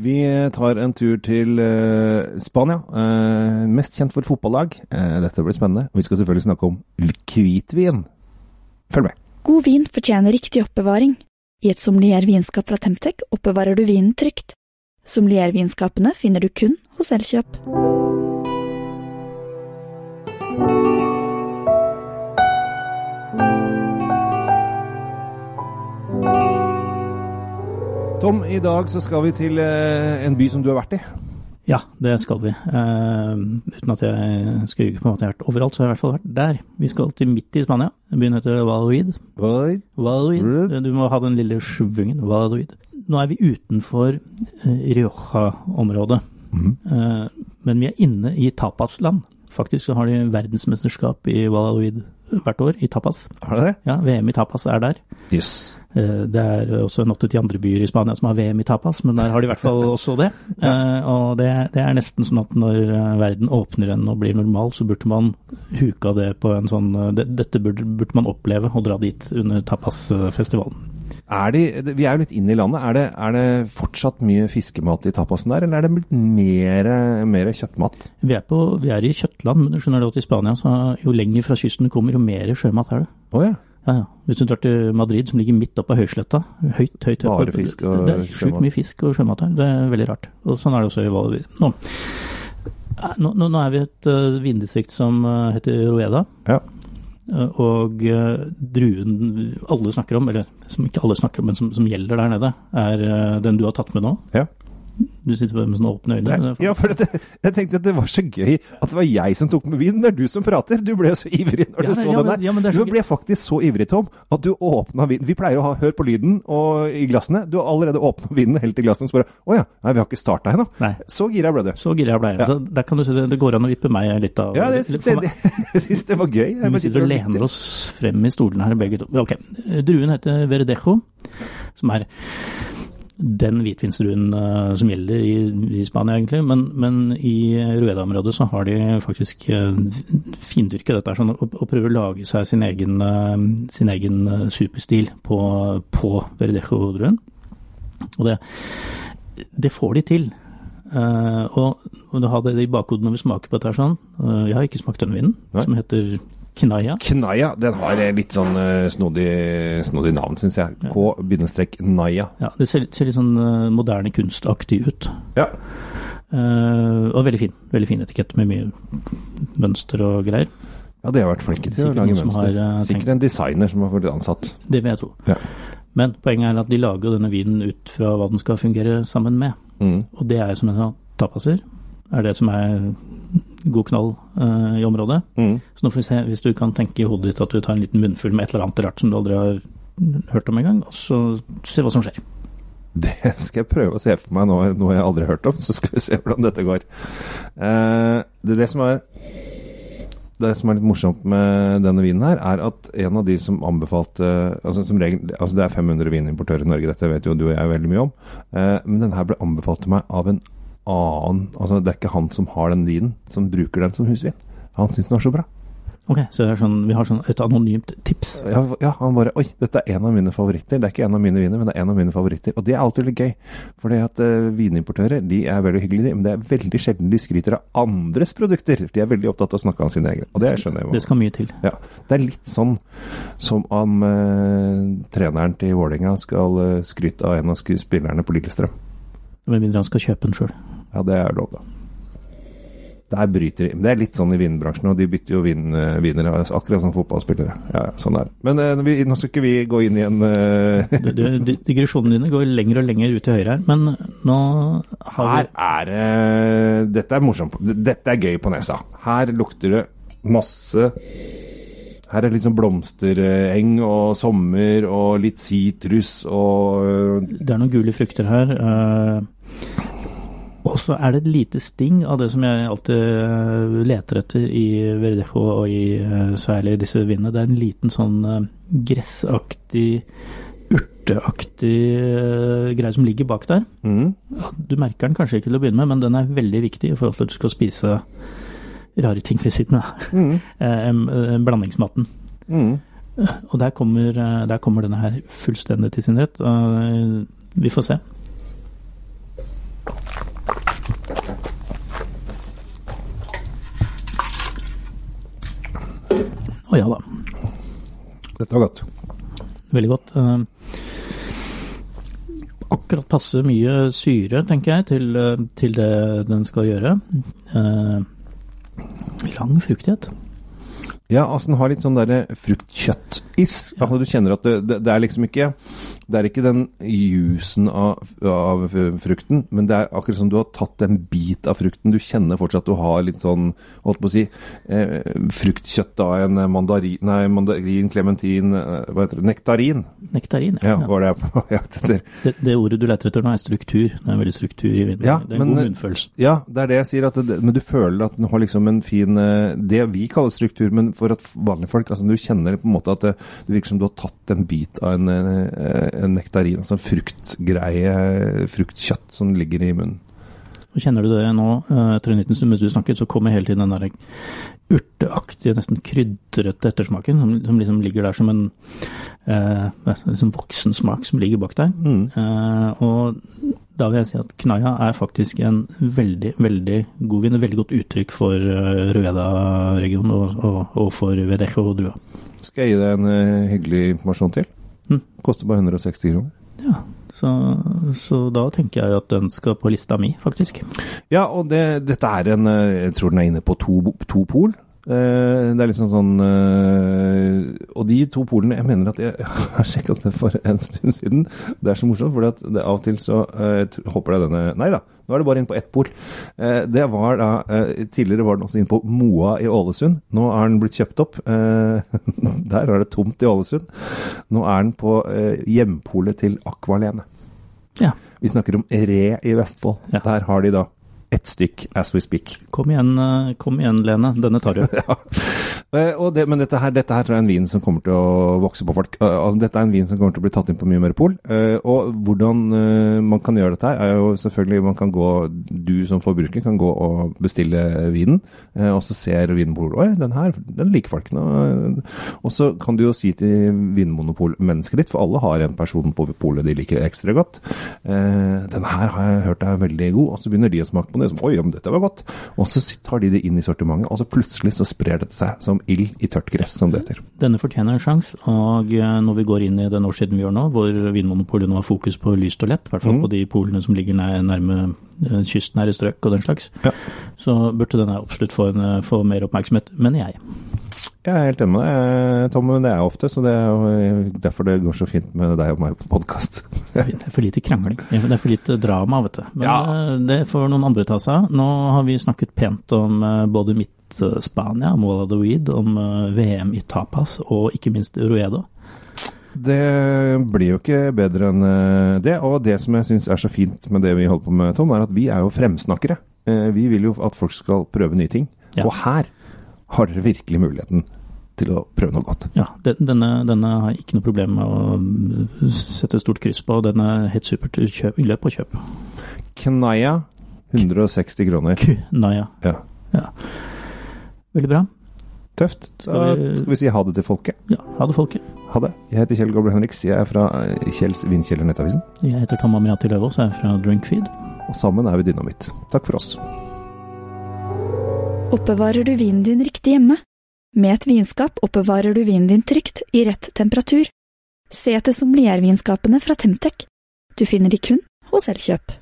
Vi tar en tur til uh, Spania, Uh, mest kjent for fotballag. Uh, dette blir spennende. Vi skal selvfølgelig snakke om hvitvin. Følg med. God vin fortjener riktig oppbevaring. I et sommelier-vinskap fra Temtec oppbevarer du vinen trygt. Sommelier-vinskapene finner du kun hos Elkjøp. I dag så skal vi til eh, en by som du har vært i. Ja, det skal vi. Uh, uten at jeg skal ljuge på en måte jeg har vært overalt, så har jeg i hvert fall vært der. Vi skal til midt i Spania. Byen heter. Oi. Valladolid. Du må ha den lille schwungen. Valladolid. Nå er vi utenfor eh, Rioja-området. mm. uh, men vi er inne i tapasland. Faktisk så har de verdensmesterskap i Valladolid hvert år, i tapas. Har du det? Ja, VM i tapas er der. Jøss. Eh, Det er også en åtte-ti andre byer i Spania som har VM i tapas, men der har de i hvert fall også det. ja. Og det, det er nesten sånn at når eh, verden åpner igjen og blir normal, så burde man huka det på en sånn eh, det, Dette burde, burde man oppleve og dra dit under tapasfestivalen. Er de, vi er jo litt inne i landet. Er det, er det fortsatt mye fiskemat i tapasen der, eller er det blitt mer, mer kjøttmat? Vi er, på, vi er i kjøttland, men du skjønner at i Spania så jo lenger fra kysten du kommer, jo mer sjømat er det. Oh, ja. Ja, ja. Hvis du drar til Madrid, som ligger midt oppe av høysletta, høyt, høyt, høyt Bare fisk og Det er sjukt mye fisk og sjømat her. Det er veldig rart. Og sånn er det også i Valladolid. Nå, nå, nå, nå er vi i et uh, vindistrikt som uh, heter Rueda. Ja. Og eh, druen alle snakker om, eller som ikke alle snakker om, men som, som gjelder der nede, er eh, den du har tatt med nå. Ja. Du sitter bare med sånne åpne øyne. Nei, ja, for det, jeg tenkte at det var så gøy at det var jeg som tok med vinen. Det er du som prater. Du ble så ivrig når Ja, du så ja, den der. ja, men det du ble faktisk så ivrig, Tom, at du åpna vinen. Vi pleier å ha hør på lyden og i glassene. Du har allerede åpna vinen helt i glassene. Så bare Å ja, nei, vi har ikke starta ennå. Så gira ble du. Så gira ble jeg. Ja. Så Der kan du si det, det går an å vippe meg litt av Ja, det litt det, for jeg, syns det var gøy. Jeg Vi sitter og lener oss frem i stolene her begge to. Ok, Druen heter Verdejo, som er den hvitvinsdruen uh, som gjelder i, i Spania, egentlig. Men, men i Rueda-området så har de faktisk uh, findyrket dette sånn, og, og prøver å lage seg sin egen, uh, sin egen eh, superstil på, på Verdejo-druen. Og det, det får de til. Uh, og, og du har det i bakhodet når vi smaker på dette her sånn. uh, jeg har ikke smakt denne vinen, som heter Knaya. Knaya. den har litt sånn uh, snodig, snodig navn, syns jeg. K-Naya. Ja, det ser, ser litt sånn uh, moderne kunstaktig ut. Ja. Uh, og veldig fin. Veldig fin etikett med mye mønster og greier. ja, de har vært flinke til å lage mønster. har, Sikkert en designer som har vært ansatt. Det vil jeg tro. Ja. Men poenget er at de lager denne vinen ut fra hva den skal fungere sammen med. Mm. Og det er som jeg sa, tapaser. Er det som er god knall uh, i området. Mm. Så nå får vi se, hvis du kan tenke i hodet ditt at du tar en liten munnfull med et eller annet rart som du aldri har hørt om engang, og så se hva som skjer. Det skal jeg prøve å se for meg nå, noe jeg aldri har hørt om, så skal vi se hvordan dette går. Uh, det, det, som er, det som er litt morsomt med denne vinen her, er at en av de som anbefalte altså som regel, altså Det er 500 vinimportører i Norge, dette vet jo du og jeg veldig mye om. Eh, men denne her ble anbefalt til meg av en annen Altså Det er ikke han som har den vinen, som bruker den som husvin. Han syns den var så bra. Ok, så det er sånn, vi har sånn et anonymt tips. Ja, ja, han bare Oi, dette er en av mine favoritter. Det er ikke en av mine viner, men det er en av mine favoritter. Og det er alltid veldig gøy. For det at uh, vinimportører de er veldig hyggelige, de, men det er veldig sjelden de skryter av andres produkter. De er veldig opptatt av å snakke om sine egne. Og det skjønner jeg Det skal mye til. Ja, det er litt sånn som om uh, treneren til Vålerenga skal uh, skryte av en av spillerne på Lillestrøm. Med mindre han skal kjøpe den sjøl. Ja, det er lov, da. Der bryter de. Det er litt sånn i vinbransjen, og de bytter jo vin, eh, vinere, akkurat som fotballspillere. Ja, sånn er det. Men eh, vi, nå skal ikke vi gå inn i en eh, Digresjonene dine går lenger og lenger ut til høyre her, men nå har vi Her er det Dette er morsomt. Dette er gøy på nesa. Her lukter det masse Her er litt sånn blomstereng og sommer og litt sitrus og Det er noen gule frukter her. Eh, og så er det et lite sting av det som jeg alltid eh, leter etter i Verdejo og i Sverige i disse vindene. Det er en liten sånn eh, gressaktig, urteaktig eh, greie som ligger bak der. mm, Du merker den kanskje ikke til å begynne med, men den er veldig viktig i forhold til at du skal spise rare ting ved siden av. mm, Eh, eh, Blandingsmaten. mm. Og der kommer, eh, der kommer denne her fullstendig til sin rett. eh, Vi får se. Å ja da. Dette var godt. Veldig godt. Eh, akkurat passe mye syre, tenker jeg, til, eh, til det den skal gjøre. Eh, lang fruktighet. Ja, altså den har litt sånn derre fruktkjøttis. Altså, du kjenner at det, det, det er liksom ikke Det er ikke den jusen av, av frukten, men det er akkurat som du har tatt en bit av frukten. Du kjenner fortsatt at du har litt sånn, holdt på å si, eh, fruktkjøtt av en mandarin Nei, mandarin, klementin eh, Hva heter det? Nektarin. Nektarin, Ja, ja var det jeg på jakt etter. Det, det ordet du leter etter nå, er struktur. Det er veldig struktur i vinden. Ja, det er en men- god munnfølelse. Ja, det er det jeg sier, at det, men du føler at den har liksom en fin eh, Det vi kaller struktur, men for at vanlige folk altså Du kjenner på en måte at det, det virker som du har tatt en bit av en, eh, en nektarin, altså en fruktgreie, fruktkjøtt som ligger i munnen. Kjenner du det nå, eh, etter liten stund mens du snakket, så kommer hele tiden den der urteaktige, nesten krydrete ettersmaken som, som liksom ligger der som en eh, liksom voksensmak som ligger bak der. Mm. Eh, og da vil jeg si at Knaya er faktisk en veldig, veldig god vin. Et veldig godt uttrykk for uh, Rueda-regionen og, og, og for Vedejo og drua. Skal jeg gi deg en eh, hyggelig informasjon til? Mm. Koster bare 160 kroner. Ja, så, så da tenker jeg at den skal på lista mi, faktisk. Ja, og det, dette er en eh, Jeg tror den er inne på to, to pol. Eh, det er liksom sånn eh, Og de to polene Jeg mener at jeg, jeg har sjekket det for en stund siden. Det er så morsomt, for av og til så eh, hopper jeg denne Nei da, nå er det bare inn på ett pol. Eh, det var da eh, Tidligere var den også inne på Moa i Ålesund. Nå er den blitt kjøpt opp. Eh, der er det tomt i Ålesund. Nå er den på eh, hjempolet til Akvalene. Ja. Vi snakker om Re i Vestfold. Ja. Der har de da ett stykk as we speak. Kom igjen, eh, kom igjen Lene. Denne tar du. Ja. Eh, det, men dette her, dette her tror jeg er en vin som kommer til å vokse på folk. Eh, Altså, dette er en vin som kommer til å bli tatt inn på mye mer pol. Og hvordan man kan gjøre dette her, er jo selvfølgelig man kan gå Du som forbruker kan gå og bestille vinen, og så ser Vinmonopolet Oi, den her den liker folk. nå. Og så kan du jo si til Vinmonopol-mennesket ditt, for alle har en person på polet de liker ekstra godt. Den her har jeg hørt er veldig god, og så begynner de å smake på det. Som, Oi, men dette var godt. Og så tar de det inn i sortimentet, og så plutselig så sprer dette seg som ild i tørt gress, som det heter. Denne fortjener en sjanse, og eh, når vi går inn i den årssiden vi gjør nå, hvor Vinmonopolet nå har fokus på lyst og lett, i hvert fall Mm. på de polene som ligger nær, nærme eh, kystnære strøk og den slags, Ja. så burde denne absolutt få, en, eh, få mer oppmerksomhet, mener jeg. Jeg er helt enig med deg, Tom, men det er jeg ofte, så det er derfor det går så fint med deg og meg på podkast. Det er for lite krangling. Det er for lite drama, vet du. Men Ja. eh, det får noen andre ta seg av. Nå har vi snakket pent om eh, både Midt-Spania, de Weed, om eh, VM i tapas og ikke minst Rueda. Det blir jo ikke bedre enn eh, det. Og det som jeg syns er så fint med det vi holder på med, Tom, er at vi er jo fremsnakkere. Eh, Vi vil jo at folk skal prøve nye ting. Ja. Og her har dere virkelig muligheten til å prøve noe godt. Ja, denne, denne har jeg ikke noe problem med å sette stort kryss på, den er helt supert. Kjøp, løp og kjøp. Knaya 160 kroner. Knaya. Ja. Veldig bra. Tøft. Da Skal vi- skal vi si ha det til folket. Ja, ha det, folket. Ha det. Jeg heter Kjell Gabler Henriks. Jeg er fra eh, Kjells Vindkjeller Nettavisen. Jeg heter Tom Amirati Løvaas, jeg er fra Drinkfeed. Og sammen er vi dynamitt. Takk for oss. Oppbevarer du vinen din riktig hjemme? Med et vinskap oppbevarer du vinen din trygt, i rett temperatur. Se etter sommeliervinskapene fra Temtec. Du finner de kun hos Elkjøp.